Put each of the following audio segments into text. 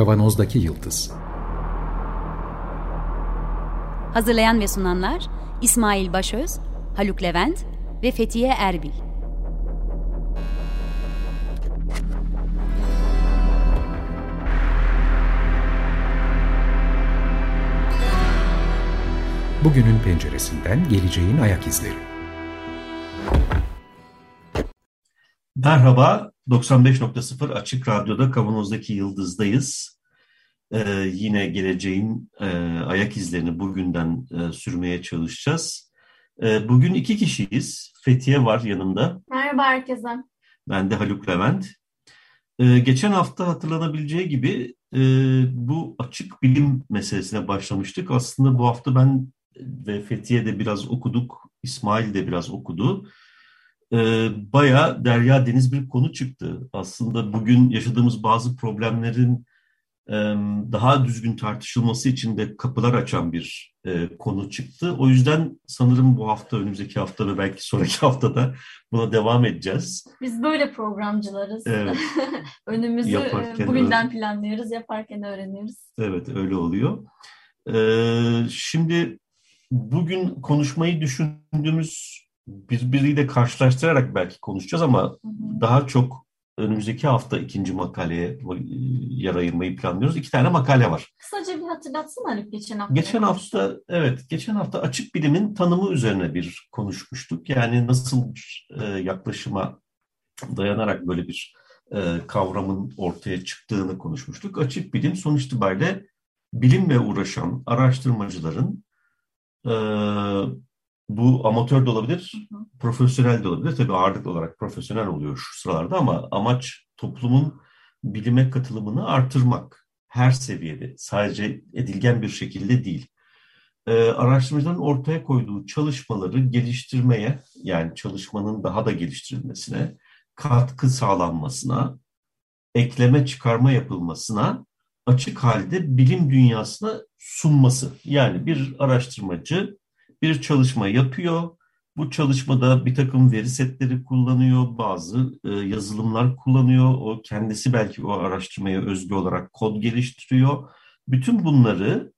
Kavanozdaki Yıldız Hazırlayan ve sunanlar İsmail Başöz, Haluk Levent ve Fethiye Erbil. Bugünün penceresinden geleceğin ayak izleri. Merhaba, 95.0 Açık Radyo'da Kavanoz'daki Yıldız'dayız. Ee, yine geleceğin e, ayak izlerini bugünden e, sürmeye çalışacağız. E, bugün iki kişiyiz. Fethiye var yanımda. Merhaba herkese. Ben de Haluk Levent. E, geçen hafta hatırlanabileceği gibi e, bu açık bilim meselesine başlamıştık. Aslında bu hafta ben ve Fethiye de biraz okuduk, İsmail de biraz okudu. E, bayağı derya deniz bir konu çıktı. Aslında bugün yaşadığımız bazı problemlerin daha düzgün tartışılması için de kapılar açan bir e, konu çıktı. O yüzden sanırım bu hafta, önümüzdeki hafta ve belki sonraki haftada buna devam edeceğiz. Biz böyle programcılarız. Evet. Önümüzü Yaparken bugünden öyle. planlıyoruz, yaparken öğreniyoruz. Evet, öyle oluyor. Ee, şimdi bugün konuşmayı düşündüğümüz birbiriyle karşılaştırarak belki konuşacağız ama Hı hı. daha çok önümüzdeki hafta ikinci makaleye e, yer ayırmayı planlıyoruz. İki tane makale var. Kısaca bir hatırlatsana Haluk geçen hafta. Geçen hafta evet geçen hafta açık bilimin tanımı üzerine bir konuşmuştuk. Yani nasıl bir e, yaklaşıma dayanarak böyle bir e, kavramın ortaya çıktığını konuşmuştuk. Açık bilim sonuç itibariyle bilimle uğraşan araştırmacıların e, bu amatör de olabilir, Hı hı. profesyonel de olabilir. Tabii ağırlıklı olarak profesyonel oluyor şu sıralarda ama amaç toplumun bilime katılımını artırmak her seviyede. Sadece edilgen bir şekilde değil. Ee, araştırmacıların ortaya koyduğu çalışmaları geliştirmeye, yani çalışmanın daha da geliştirilmesine, katkı sağlanmasına, ekleme çıkarma yapılmasına açık halde bilim dünyasına sunması. Yani bir araştırmacı bir çalışma yapıyor. Bu çalışmada bir takım veri setleri kullanıyor, bazı e, yazılımlar kullanıyor. O kendisi belki o araştırmaya özgü olarak kod geliştiriyor. Bütün bunları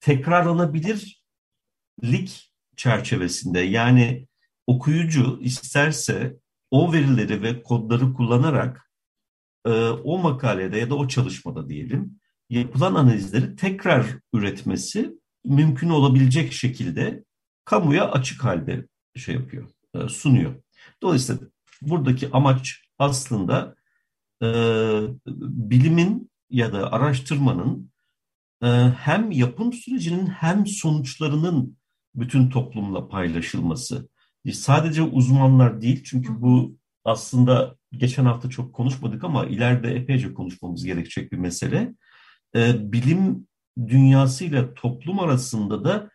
tekrarlanabilirlik çerçevesinde yani okuyucu isterse o verileri ve kodları kullanarak e, o makalede ya da o çalışmada diyelim yapılan analizleri tekrar üretmesi mümkün olabilecek şekilde kamuya açık halde şey yapıyor, e, sunuyor. Dolayısıyla buradaki amaç aslında e, bilimin ya da araştırmanın e, hem yapım sürecinin hem sonuçlarının bütün toplumla paylaşılması. E, Sadece uzmanlar değil çünkü bu aslında geçen hafta çok konuşmadık ama ileride epeyce konuşmamız gerekecek bir mesele. E, bilim dünyasıyla toplum arasında da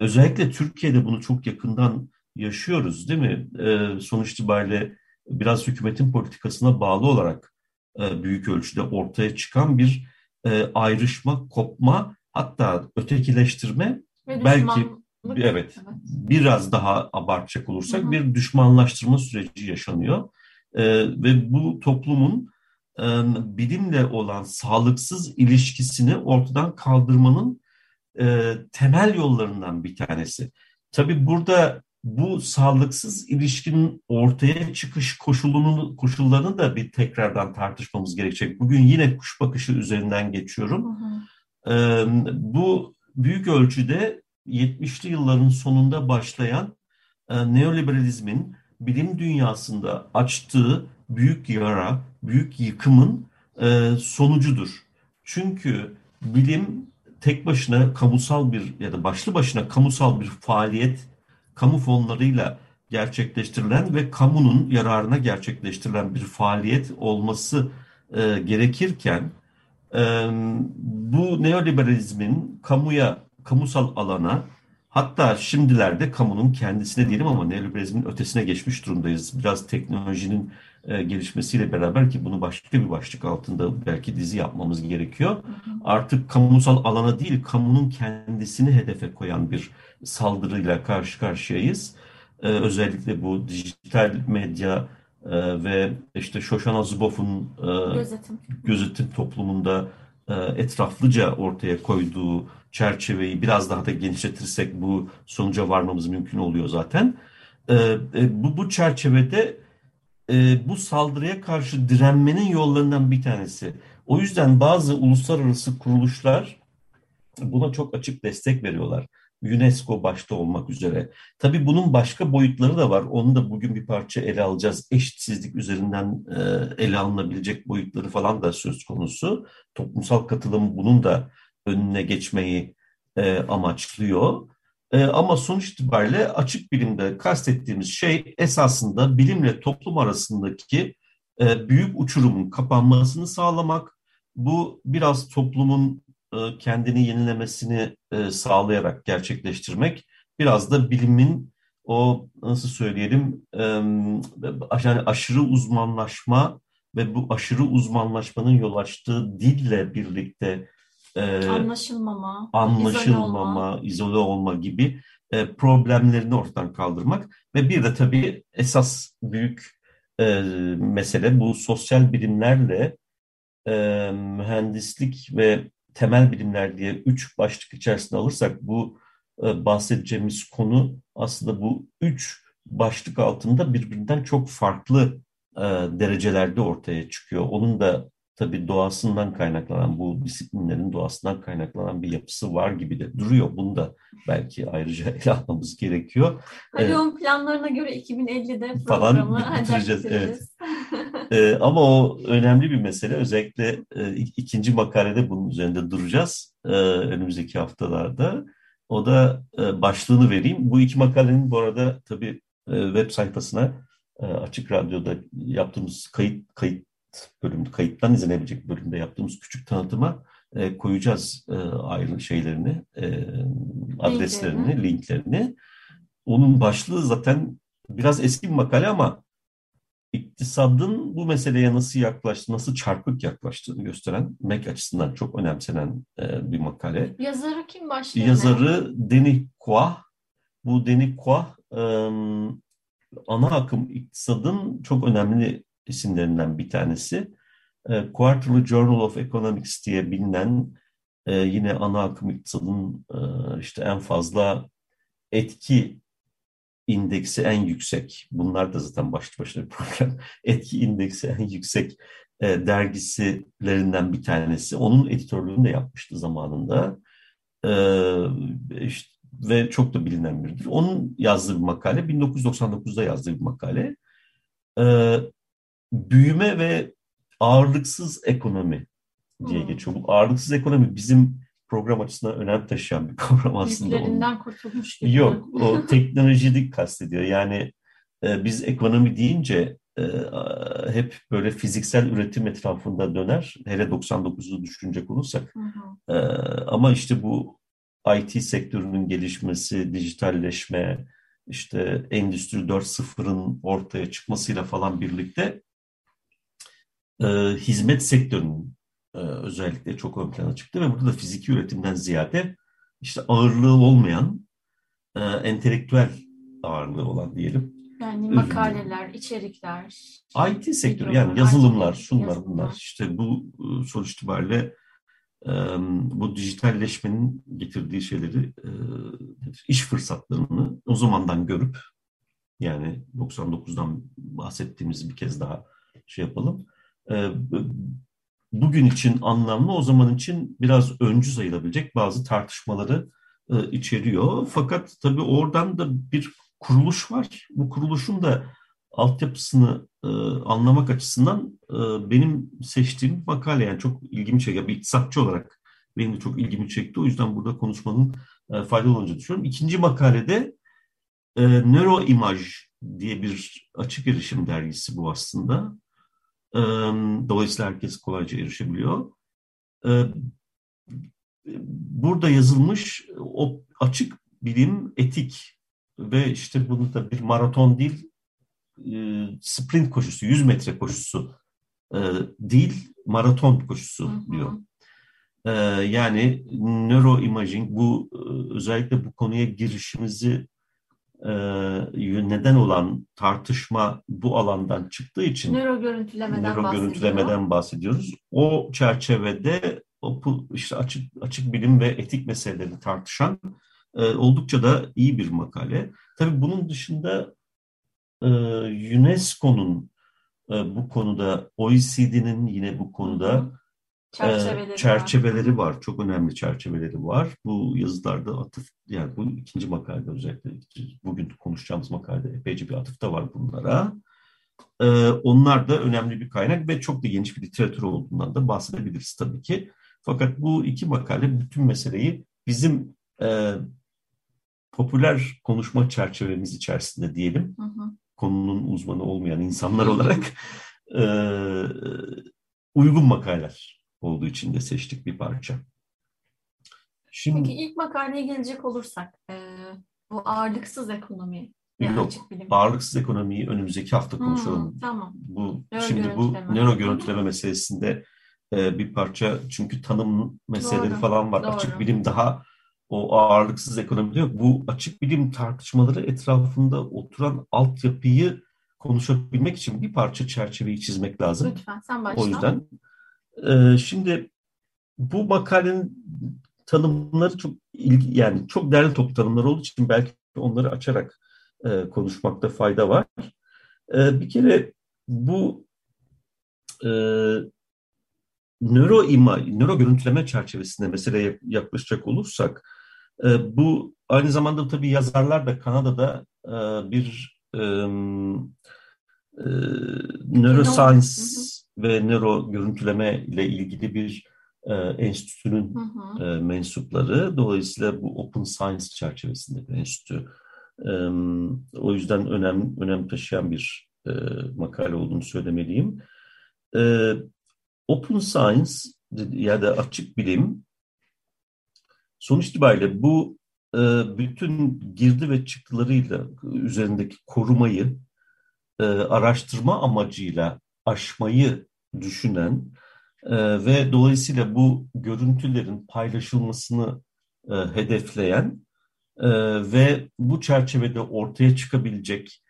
özellikle Türkiye'de bunu çok yakından yaşıyoruz değil mi? E, sonuç itibariyle biraz hükümetin politikasına bağlı olarak e, büyük ölçüde ortaya çıkan bir e, ayrışma, kopma hatta ötekileştirme Ve belki düşmanlık. evet biraz daha abartacak olursak Hı hı. bir düşmanlaştırma süreci yaşanıyor. E, ve bu toplumun bilimle olan sağlıksız ilişkisini ortadan kaldırmanın e, temel yollarından bir tanesi. Tabii burada bu sağlıksız ilişkinin ortaya çıkış koşulunu, koşullarını da bir tekrardan tartışmamız gerekecek. Bugün yine kuş bakışı üzerinden geçiyorum. Hı hı. Ee, bu büyük ölçüde 70'li yılların sonunda başlayan e, neoliberalizmin bilim dünyasında açtığı büyük yara, büyük yıkımın e, sonucudur. Çünkü bilim tek başına kamusal bir ya da başlı başına kamusal bir faaliyet, kamu fonlarıyla gerçekleştirilen ve kamunun yararına gerçekleştirilen bir faaliyet olması e, gerekirken e, bu neoliberalizmin kamuya, kamusal alana hatta şimdilerde kamunun kendisine diyelim ama neoliberalizmin ötesine geçmiş durumdayız. Biraz teknolojinin e, gelişmesiyle beraber ki bunu başka bir başlık altında belki dizi yapmamız gerekiyor. Artık kamusal alana değil, kamunun kendisini hedefe koyan bir saldırıyla karşı karşıyayız. E, özellikle bu dijital medya e, ve işte Shoshana Zuboff'un e, Gözetim. gözetim toplumunda e, etraflıca ortaya koyduğu çerçeveyi biraz daha da genişletirsek bu sonuca varmamız mümkün oluyor zaten. E, e, bu, bu çerçevede e, bu saldırıya karşı direnmenin yollarından bir tanesi. O yüzden bazı uluslararası kuruluşlar buna çok açık destek veriyorlar. UNESCO başta olmak üzere. Tabii bunun başka boyutları da var. Onu da bugün bir parça ele alacağız. Eşitsizlik üzerinden e, ele alınabilecek boyutları falan da söz konusu. Toplumsal katılım bunun da önüne geçmeyi e, amaçlıyor. E, ama sonuç itibariyle açık bilimde kastettiğimiz şey esasında bilimle toplum arasındaki e, büyük uçurumun kapanmasını sağlamak. Bu biraz toplumun e, kendini yenilemesini e, sağlayarak gerçekleştirmek. Biraz da bilimin o nasıl söyleyelim yani aşırı uzmanlaşma ve bu aşırı uzmanlaşmanın yol açtığı dille birlikte e, anlaşılmama, anlaşılmama, izole olma, izole olma gibi problemlerini ortadan kaldırmak ve bir de tabii esas büyük mesele bu sosyal bilimlerle mühendislik ve temel bilimler diye üç başlık içerisinde alırsak bu e, bahsedeceğimiz konu aslında bu üç başlık altında birbirinden çok farklı e, derecelerde ortaya çıkıyor. Onun da tabii doğasından kaynaklanan, bu disiplinlerin doğasından kaynaklanan bir yapısı var gibi de duruyor. Bunu da belki ayrıca ele almamız gerekiyor. Halion ee, planlarına göre 2050'de programı falan bitireceğiz. Evet. ee, ama o önemli bir mesele. Özellikle e, ikinci makalede bunun üzerinde duracağız e, önümüzdeki haftalarda. O da e, başlığını vereyim. Bu iki makalenin bu arada tabii e, web sayfasına e, Açık Radyo'da yaptığımız kayıt kayıt bölümde, kayıttan izlenebilecek bölümde yaptığımız küçük tanıtıma e, koyacağız e, ayrı şeylerini, e, adreslerini, linklerini. Onun başlığı zaten biraz eski bir makale ama iktisadın bu meseleye nasıl yaklaştı, nasıl çarpık yaklaştığını gösteren MEK açısından çok önemsenen e, bir makale. Yazarı kim başlıyor? Yazarı Denis Kuah. Bu Denis Kuah e, ana akım iktisadın çok önemli isimlerinden bir tanesi. E, Quarterly Journal of Economics diye bilinen e, yine ana akım iktisadın e, işte en fazla etki indeksi en yüksek. Bunlar da zaten başlı başına bir program. Etki indeksi en yüksek e, dergisilerinden bir tanesi. Onun editörlüğünü de yapmıştı zamanında. E, işte, ve çok da bilinen biridir. Onun yazdığı bir makale, 1999'da yazdığı bir makale. E, büyüme ve ağırlıksız ekonomi diye hmm. geçiyor. Bu ağırlıksız ekonomi bizim program açısından önem taşıyan bir kavram aslında. Yüklerinden kurtulmuş gibi. Yok, o teknolojilik kastediyor. Yani e, biz ekonomi deyince e, hep böyle fiziksel üretim etrafında döner. Hele 99'u düşünecek olursak. E, ama işte bu IT sektörünün gelişmesi, dijitalleşme, işte Endüstri 4.0'ın ortaya çıkmasıyla falan birlikte e, hizmet sektörünün e, özellikle çok ön plana çıktı ve burada da fiziki üretimden ziyade işte ağırlığı olmayan e, entelektüel ağırlığı olan diyelim. Yani makaleler, içerikler. IT sektörü yani yazılımlar, şunlar yazılımlar. bunlar. İşte bu e, sonuç itibariyle e, bu dijitalleşmenin getirdiği şeyleri, e, iş fırsatlarını o zamandan görüp yani 99'dan bahsettiğimiz bir kez daha şey yapalım. E, bugün için anlamlı, o zaman için biraz öncü sayılabilecek bazı tartışmaları e, içeriyor. Fakat tabii oradan da bir kuruluş var. Bu kuruluşun da altyapısını e, anlamak açısından e, benim seçtiğim makale yani çok ilgimi çekiyor. Bir iktisatçı olarak benim de çok ilgimi çekti. O yüzden burada konuşmanın e, faydalı olacağını düşünüyorum. İkinci makalede e, Neuroimage diye bir açık erişim dergisi bu aslında. Dolayısıyla herkes kolayca erişebiliyor. Burada yazılmış o açık bilim, etik ve işte bunu da bir maraton değil, sprint koşusu, 100 metre koşusu değil, maraton koşusu diyor. Yani neuroimaging bu özellikle bu konuya girişimizi neden olan tartışma bu alandan çıktığı için nöro görüntülemeden, nöro görüntülemeden bahsediyoruz. O çerçevede işte açık açık bilim ve etik meseleleri tartışan e, oldukça da iyi bir makale. Tabii bunun dışında e, UNESCO'nun e, bu konuda, OECD'nin yine bu konuda çerçeveleri, e, çerçeveleri var. var. Çok önemli çerçeveleri var. Bu yazılarda atıf, yani bu ikinci makalede özellikle bugün konuşacağımız makalede epeyce bir atıf da var bunlara. Ee, onlar da önemli bir kaynak ve çok da geniş bir literatür olduğundan da bahsedebiliriz tabii ki. Fakat bu iki makale bütün meseleyi bizim e, popüler konuşma çerçevemiz içerisinde diyelim, hı hı. konunun uzmanı olmayan insanlar olarak e, uygun makaleler olduğu için de seçtik bir parça. Şimdi, Peki ilk makaleye gelecek olursak, e, bu ağırlıksız ekonomi Yok, ağırlıksız ekonomiyi önümüzdeki hafta konuşalım. Hmm, tamam. Bu nöro şimdi bu nöro görüntüleme meselesinde e, bir parça çünkü tanım meseleleri Doğru. falan var. Doğru. Açık bilim daha o ağırlıksız ekonomide yok. Bu açık bilim tartışmaları etrafında oturan altyapıyı konuşabilmek için bir parça çerçeveyi çizmek lazım. Lütfen sen başla. O yüzden e, şimdi bu makalenin tanımları çok ilgi, yani çok değerli toplu tanımlar olduğu için belki onları açarak e, konuşmakta fayda var. E, bir kere bu e, nöro ima, nöro görüntüleme çerçevesinde meseleye yaklaşacak olursak e, bu aynı zamanda tabii yazarlar da Kanada'da e, bir e, e, neuroscience ve nöro görüntüleme ile ilgili bir e, enstitünün hı hı. E, mensupları. Dolayısıyla bu Open Science çerçevesinde bir enstitü. E, o yüzden önem önem taşıyan bir e, makale olduğunu söylemeliyim. E, Open Science ya da açık bilim sonuç itibariyle bu e, bütün girdi ve çıktılarıyla üzerindeki korumayı e, araştırma amacıyla aşmayı düşünen e, ve dolayısıyla bu görüntülerin paylaşılmasını e, hedefleyen e, ve bu çerçevede ortaya çıkabilecek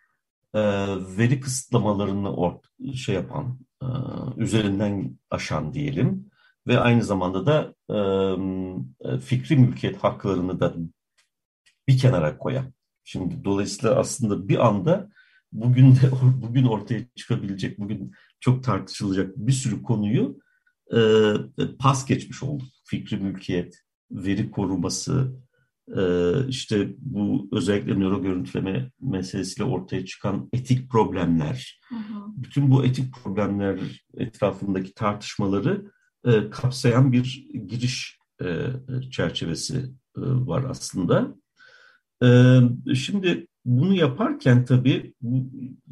e, veri kısıtlamalarını ort şey yapan, e, üzerinden aşan diyelim ve aynı zamanda da e, fikri mülkiyet haklarını da bir kenara koyan. Şimdi dolayısıyla aslında bir anda bugün de bugün ortaya çıkabilecek, bugün çok tartışılacak bir sürü konuyu e, pas geçmiş olduk. Fikri mülkiyet, veri koruması, e, işte bu özellikle nöro görüntüleme meselesiyle ortaya çıkan etik problemler, hı hı. bütün bu etik problemler etrafındaki tartışmaları e, kapsayan bir giriş e, çerçevesi e, var aslında. E, şimdi bunu yaparken tabii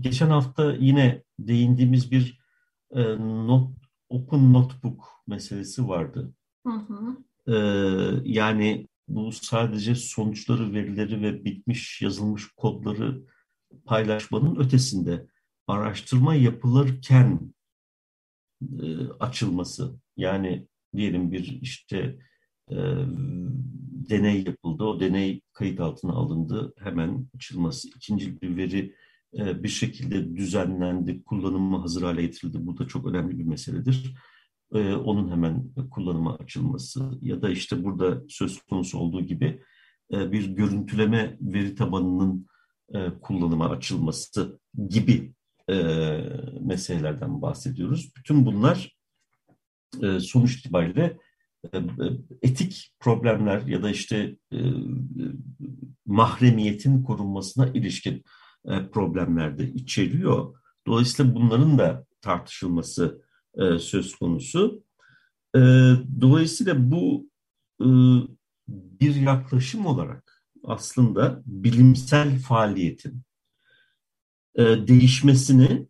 geçen hafta yine değindiğimiz bir e, not, open notebook meselesi vardı. Hı hı. E, yani bu sadece sonuçları, verileri ve bitmiş yazılmış kodları paylaşmanın ötesinde araştırma yapılırken e, açılması. Yani diyelim bir işte e, deney yapıldı, o deney kayıt altına alındı, hemen açılması. İkinci bir veri e, bir şekilde düzenlendi, kullanıma hazır hale getirildi. Bu da çok önemli bir meseledir. E, onun hemen kullanıma açılması ya da işte burada söz konusu olduğu gibi e, bir görüntüleme veri tabanının kullanıma açılması gibi meselelerden bahsediyoruz. Bütün bunlar sonuç itibariyle etik problemler ya da işte e, mahremiyetin korunmasına ilişkin problemler de içeriyor. Dolayısıyla bunların da tartışılması söz konusu. Dolayısıyla bu bir yaklaşım olarak aslında bilimsel faaliyetin değişmesini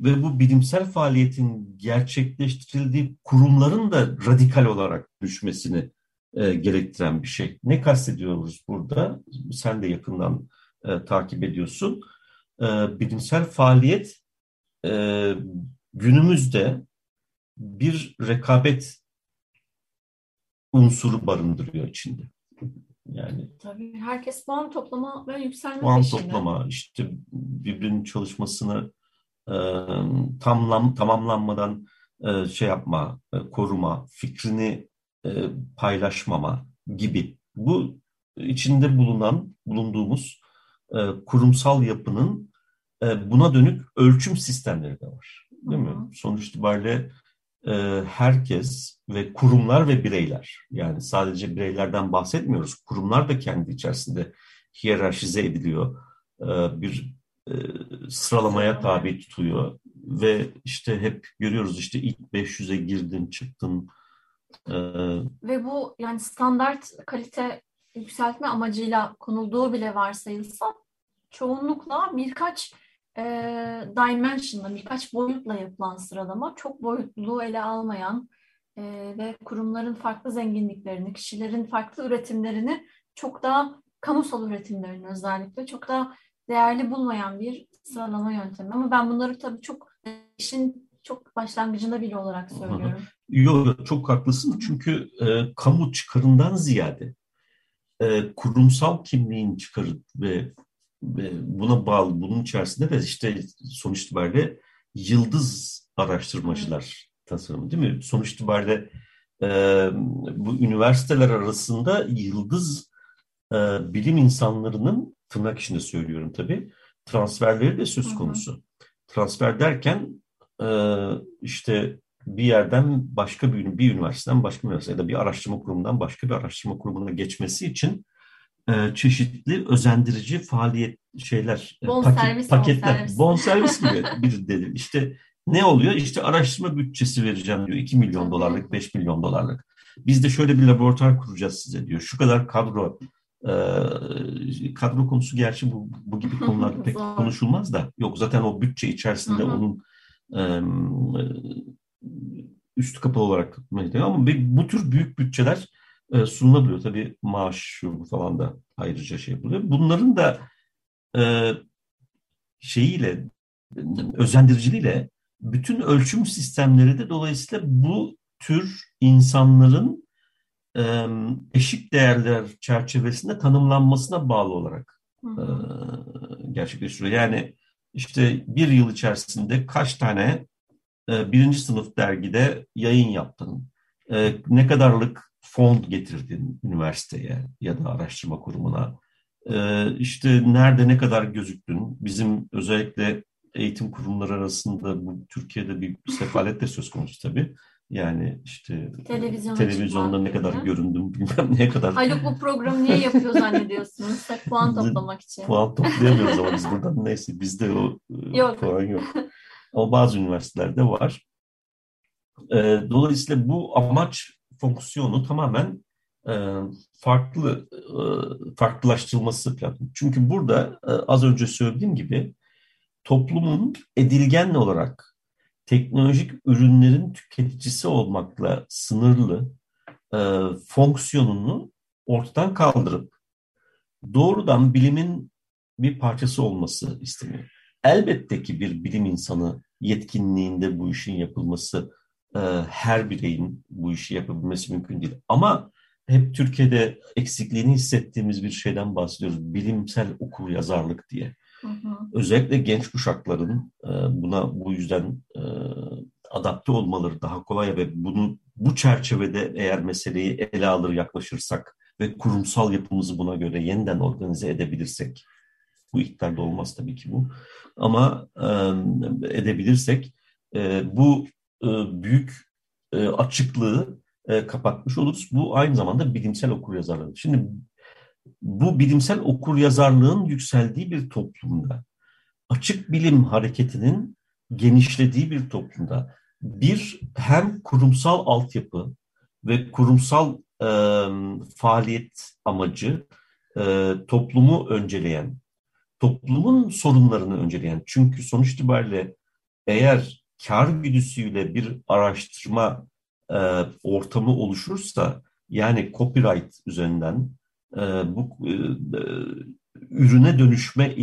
ve bu bilimsel faaliyetin gerçekleştirildiği kurumların da radikal olarak düşmesini e, gerektiren bir şey. Ne kastediyoruz burada? Sen de yakından e, takip ediyorsun. E, bilimsel faaliyet e, günümüzde bir rekabet unsuru barındırıyor içinde. Yani Tabii herkes puan toplama ve yükselme puan peşinde. toplama, işte birbirinin çalışmasını tamlam, tamamlanmadan şey yapma, koruma, fikrini e, paylaşmama gibi. Bu içinde bulunan, bulunduğumuz e, kurumsal yapının e, buna dönük ölçüm sistemleri de var. Değil mi? Sonuç itibariyle e, herkes ve kurumlar ve bireyler, yani sadece bireylerden bahsetmiyoruz, kurumlar da kendi içerisinde hiyerarşize ediliyor, e, bir e, sıralamaya tabi tutuyor ve işte hep görüyoruz işte ilk 500'e girdin çıktın. E, ve bu yani standart kalite yükseltme amacıyla konulduğu bile varsayılsa çoğunlukla birkaç e, dimension'la, birkaç boyutla yapılan sıralama çok boyutluluğu ele almayan e, ve kurumların farklı zenginliklerini, kişilerin farklı üretimlerini çok daha kamusal üretimlerini özellikle çok daha değerli bulmayan bir sıralama yöntemi. Ama ben bunları tabii çok işin çok başlangıcında bile olarak söylüyorum. Yok çok haklısın çünkü e, kamu çıkarından ziyade e, kurumsal kimliğin çıkarı ve, buna bağlı bunun içerisinde de işte sonuç itibariyle yıldız araştırmacılar tasarımı değil mi? Sonuç itibariyle e, bu üniversiteler arasında yıldız e, bilim insanlarının tırnak içinde söylüyorum tabii transferleri de söz konusu. Hı hı. Transfer derken e, işte bir yerden başka bir, bir üniversiteden başka bir üniversite ya da bir araştırma kurumundan başka bir araştırma kurumuna geçmesi için e, çeşitli özendirici faaliyet şeyler, bon paket, servis, paketler, bon servis gibi bir dedim. İşte ne oluyor? İşte araştırma bütçesi vereceğim diyor. 2 milyon dolarlık, 5 milyon dolarlık. Biz de şöyle bir laboratuvar kuracağız size diyor. Şu kadar kadro kadro konusu gerçi bu, bu gibi konularda pek konuşulmaz da. Yok zaten o bütçe içerisinde onun e, üstü kapalı olarak ama bu tür büyük bütçeler e, sunulabiliyor. Tabii maaş falan da ayrıca şey yapılıyor. Bunların da e, şeyiyle özendiriciliğiyle bütün ölçüm sistemleri de dolayısıyla bu tür insanların eşik değerler çerçevesinde tanımlanmasına bağlı olarak gerçekleştiriyor. Yani işte bir yıl içerisinde kaç tane birinci sınıf dergide yayın yaptın, ne kadarlık fond getirdin üniversiteye ya da araştırma kurumuna, işte nerede ne kadar gözüktün, bizim özellikle eğitim kurumları arasında bu Türkiye'de bir sefalet de söz konusu tabii. Yani işte Televizyona televizyonda ne kadar göründüm bilmem ne kadar. Haluk bu programı niye yapıyor zannediyorsunuz? Puan toplamak için. puan toplayamıyoruz ama biz buradan neyse bizde o e, yok. puan yok. Ama bazı üniversitelerde var. E, dolayısıyla bu amaç fonksiyonu tamamen e, farklı farklılaştırılması lazım. Çünkü burada az önce söylediğim gibi toplumun edilgen olarak teknolojik ürünlerin tüketicisi olmakla sınırlı e, fonksiyonunu ortadan kaldırıp doğrudan bilimin bir parçası olması isteniyor. Elbette ki bir bilim insanı yetkinliğinde bu işin yapılması, e, her bireyin bu işi yapabilmesi mümkün değil. Ama hep Türkiye'de eksikliğini hissettiğimiz bir şeyden bahsediyoruz. Bilimsel okur yazarlık diye. Özellikle genç kuşakların e, buna bu yüzden e, adapte olmaları daha kolay ve bunu bu çerçevede eğer meseleyi ele alır yaklaşırsak ve kurumsal yapımızı buna göre yeniden organize edebilirsek bu iktidarda olmaz tabii ki bu ama e, edebilirsek bu büyük açıklığı kapatmış oluruz. Bu aynı zamanda bilimsel okuryazarlık. Şimdi bu bilimsel okur yazarlığın yükseldiği bir toplumda, açık bilim hareketinin genişlediği bir toplumda bir hem kurumsal altyapı ve kurumsal e, faaliyet amacı e, toplumu önceleyen, toplumun sorunlarını önceleyen. Çünkü sonuç itibariyle eğer kar güdüsüyle bir araştırma e, ortamı oluşursa yani copyright üzerinden bu e, e, ürüne dönüşme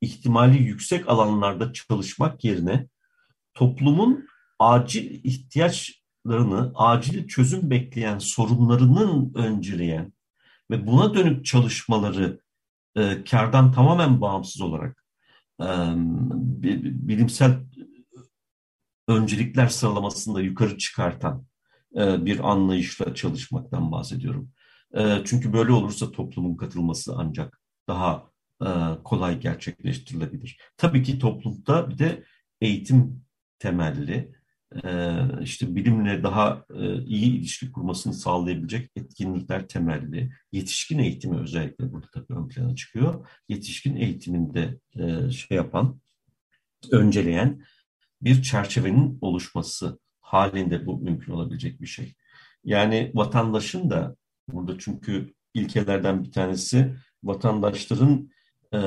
ihtimali yüksek alanlarda çalışmak yerine toplumun acil ihtiyaçlarını, acil çözüm bekleyen sorunlarının önceleyen ve buna dönük çalışmaları e, kardan tamamen bağımsız olarak e, bilimsel öncelikler sıralamasında yukarı çıkartan e, bir anlayışla çalışmaktan bahsediyorum. Çünkü böyle olursa toplumun katılması ancak daha kolay gerçekleştirilebilir. Tabii ki toplumda bir de eğitim temelli, işte bilimle daha iyi ilişki kurmasını sağlayabilecek etkinlikler temelli. Yetişkin eğitimi özellikle burada tabii ön plana çıkıyor. Yetişkin eğitiminde şey yapan, önceleyen bir çerçevenin oluşması halinde bu mümkün olabilecek bir şey. Yani vatandaşın da burada çünkü ilkelerden bir tanesi vatandaşların e,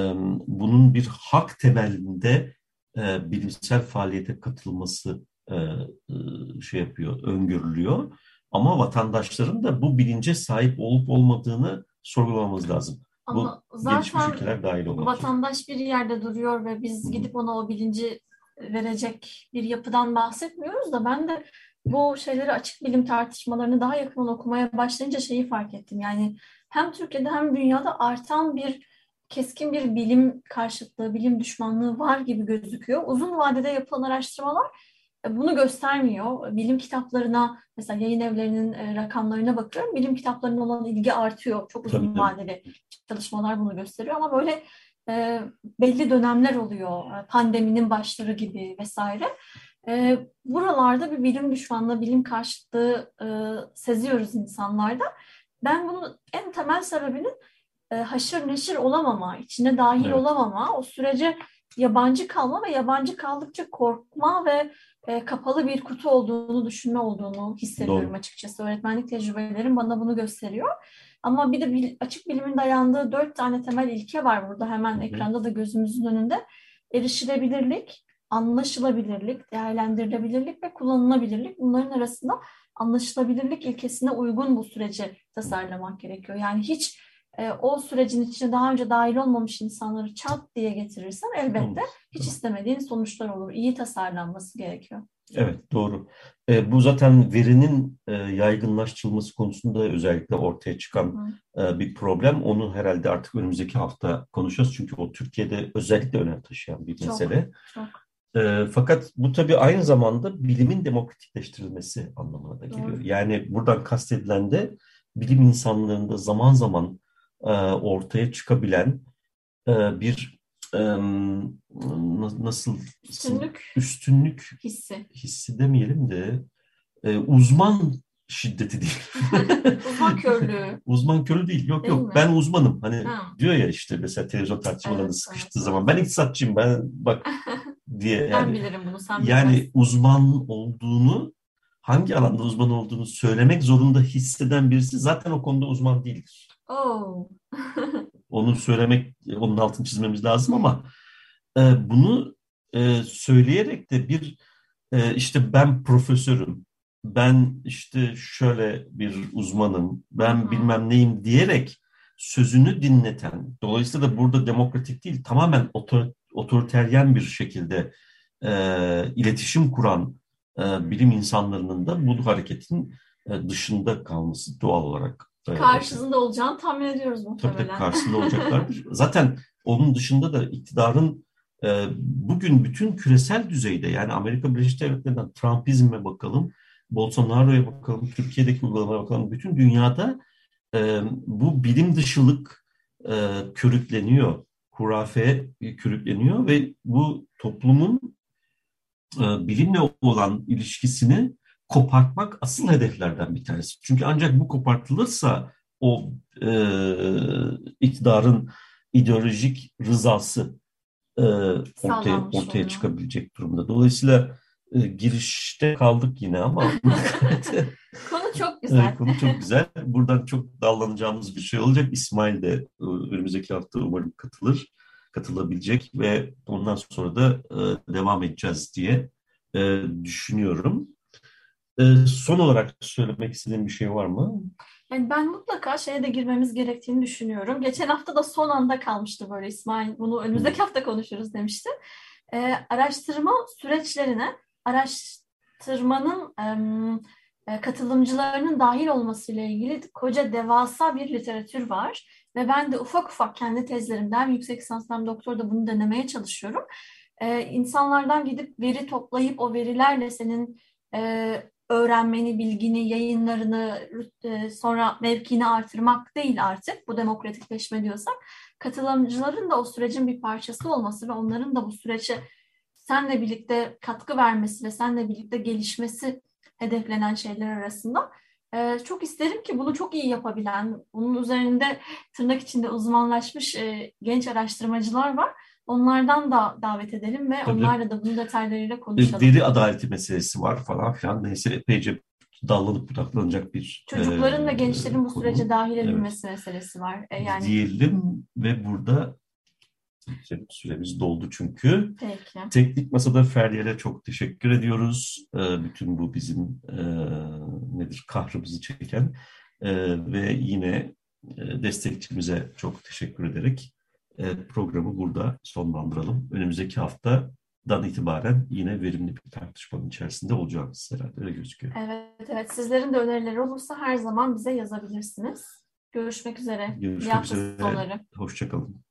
bunun bir hak temelinde e, bilimsel faaliyete katılması e, e, şey yapıyor, öngörülüyor. Ama vatandaşların da bu bilince sahip olup olmadığını sorgulamamız lazım. Ama bu zaten dahil olmak. Vatandaş bir yerde duruyor ve biz gidip ona o bilinci verecek bir yapıdan bahsetmiyoruz da ben de bu şeyleri açık bilim tartışmalarını daha yakından okumaya başlayınca şeyi fark ettim. Yani hem Türkiye'de hem dünyada artan bir keskin bir bilim karşıtlığı, bilim düşmanlığı var gibi gözüküyor. Uzun vadede yapılan araştırmalar e, bunu göstermiyor. Bilim kitaplarına, mesela yayın evlerinin e, rakamlarına bakıyorum. Bilim kitaplarına olan ilgi artıyor. Çok uzun Tabii. vadeli çalışmalar bunu gösteriyor ama böyle e, belli dönemler oluyor. E, pandeminin başları gibi vesaire. E, buralarda bir bilim düşmanlığı, bilim karşıtlığı e, seziyoruz insanlarda. Ben bunun en temel sebebinin e, haşır neşir olamama, içine dahil evet. olamama, o sürece yabancı kalma ve yabancı kaldıkça korkma ve e, kapalı bir kutu olduğunu düşünme olduğunu hissediyorum Doğru. açıkçası. Öğretmenlik tecrübelerim bana bunu gösteriyor. Ama bir de bil, açık bilimin dayandığı dört tane temel ilke var burada hemen Hı-hı. ekranda da gözümüzün önünde. Erişilebilirlik, anlaşılabilirlik, değerlendirilebilirlik ve kullanılabilirlik. Bunların arasında anlaşılabilirlik ilkesine uygun bu süreci tasarlamak gerekiyor. Yani hiç e, o sürecin içine daha önce dahil olmamış insanları çat diye getirirsen elbette hiç istemediğin sonuçlar olur. İyi tasarlanması gerekiyor. Evet doğru. E, bu zaten verinin e, yaygınlaştırılması konusunda özellikle ortaya çıkan e, bir problem. Onu herhalde artık önümüzdeki hafta konuşacağız. Çünkü o Türkiye'de özellikle önem taşıyan bir mesele. Çok, çok. E, fakat bu tabii aynı zamanda bilimin demokratikleştirilmesi anlamına da geliyor. Doğru. Yani buradan kastedilen de bilim insanlarında zaman zaman e, ortaya çıkabilen e, bir e, nasıl üstünlük üstünlük hissi hissi demeyelim de uzman şiddeti değil. uzman körlüğü. uzman körlüğü değil. Yok değil yok. Mi? Ben uzmanım. Hani ha. diyor ya işte mesela televizyon tartışmalarında evet, sıkıştığı evet, zaman ben iktisatçıyım ben bak diye yani. Ben bilirim bunu sen Yani bilmez. uzman olduğunu hangi alanda uzman olduğunu söylemek zorunda hisseden birisi zaten o konuda uzman değildir. Oh. Onu söylemek, onun altını çizmemiz lazım ama e, bunu e, söyleyerek de bir e, işte ben profesörüm, ben işte şöyle bir uzmanım, ben Hı-hı. bilmem neyim diyerek sözünü dinleten, dolayısıyla da burada demokratik değil, tamamen otor, otoriteryen bir şekilde e, iletişim kuran e, bilim insanlarının da bu hareketin e, dışında kalması doğal olarak Karşısında olacağını tahmin ediyoruz muhtemelen. Tabii tabii karşısında olacaklardır. Zaten onun dışında da iktidarın e, bugün bütün küresel düzeyde yani Amerika Birleşik Devletleri'nden Trumpizme bakalım, Bolsonaro'ya bakalım, Türkiye'deki uygulamaya bakalım. Bütün dünyada e, bu bilim dışılık e, körükleniyor, hurafe körükleniyor ve bu toplumun e, bilimle olan ilişkisini kopartmak asıl hedeflerden bir tanesi. Çünkü ancak bu kopartılırsa o e, iktidarın ideolojik rızası e, ortaya ortaya çıkabilecek durumda. Dolayısıyla e, girişte kaldık yine ama konu çok güzel. konu çok güzel. Buradan çok dallanacağımız bir şey olacak. İsmail de e, önümüzdeki hafta umarım katılır, katılabilecek ve ondan sonra da e, devam edeceğiz diye e, düşünüyorum. Son olarak söylemek istediğin bir şey var mı? Yani ben mutlaka şeye de girmemiz gerektiğini düşünüyorum. Geçen hafta da son anda kalmıştı böyle İsmail. Bunu önümüzdeki hafta konuşuruz demişti. Ee, araştırma süreçlerine araştırmanın e, katılımcılarının dahil olmasıyla ilgili koca devasa bir literatür var. Ve ben de ufak ufak kendi tezlerimden yüksek lisans hem doktorda bunu denemeye çalışıyorum. Ee, insanlardan gidip veri toplayıp o verilerle senin e, öğrenmeni, bilgini, yayınlarını, e, sonra mevkini artırmak değil artık bu demokratikleşme diyorsak katılımcıların da o sürecin bir parçası olması ve onların da bu sürece senle birlikte katkı vermesi ve senle birlikte gelişmesi hedeflenen şeyler arasında. Ee, çok isterim ki bunu çok iyi yapabilen, bunun üzerinde tırnak içinde uzmanlaşmış e, genç araştırmacılar var. Onlardan da davet edelim ve Tabii. onlarla da bunun detaylarıyla konuşalım. Veri adaleti meselesi var falan filan. Neyse epeyce dallanıp budaklanacak bir Çocukların e, ve gençlerin bu konu. sürece dahil edilmesi evet. meselesi var. E, yani... Diyelim ve burada süremiz doldu çünkü. Peki. Teknik Masada Feryal'e çok teşekkür ediyoruz. E, bütün bu bizim e, nedir kahrımızı çeken e, ve yine e, destekçimize çok teşekkür ederek programı burada sonlandıralım. Önümüzdeki haftadan itibaren yine verimli bir tartışmanın içerisinde olacağımız herhalde öyle gözüküyor. Evet, evet. Sizlerin de önerileri olursa her zaman bize yazabilirsiniz. Görüşmek üzere. Görüşmek üzere. Hoşçakalın.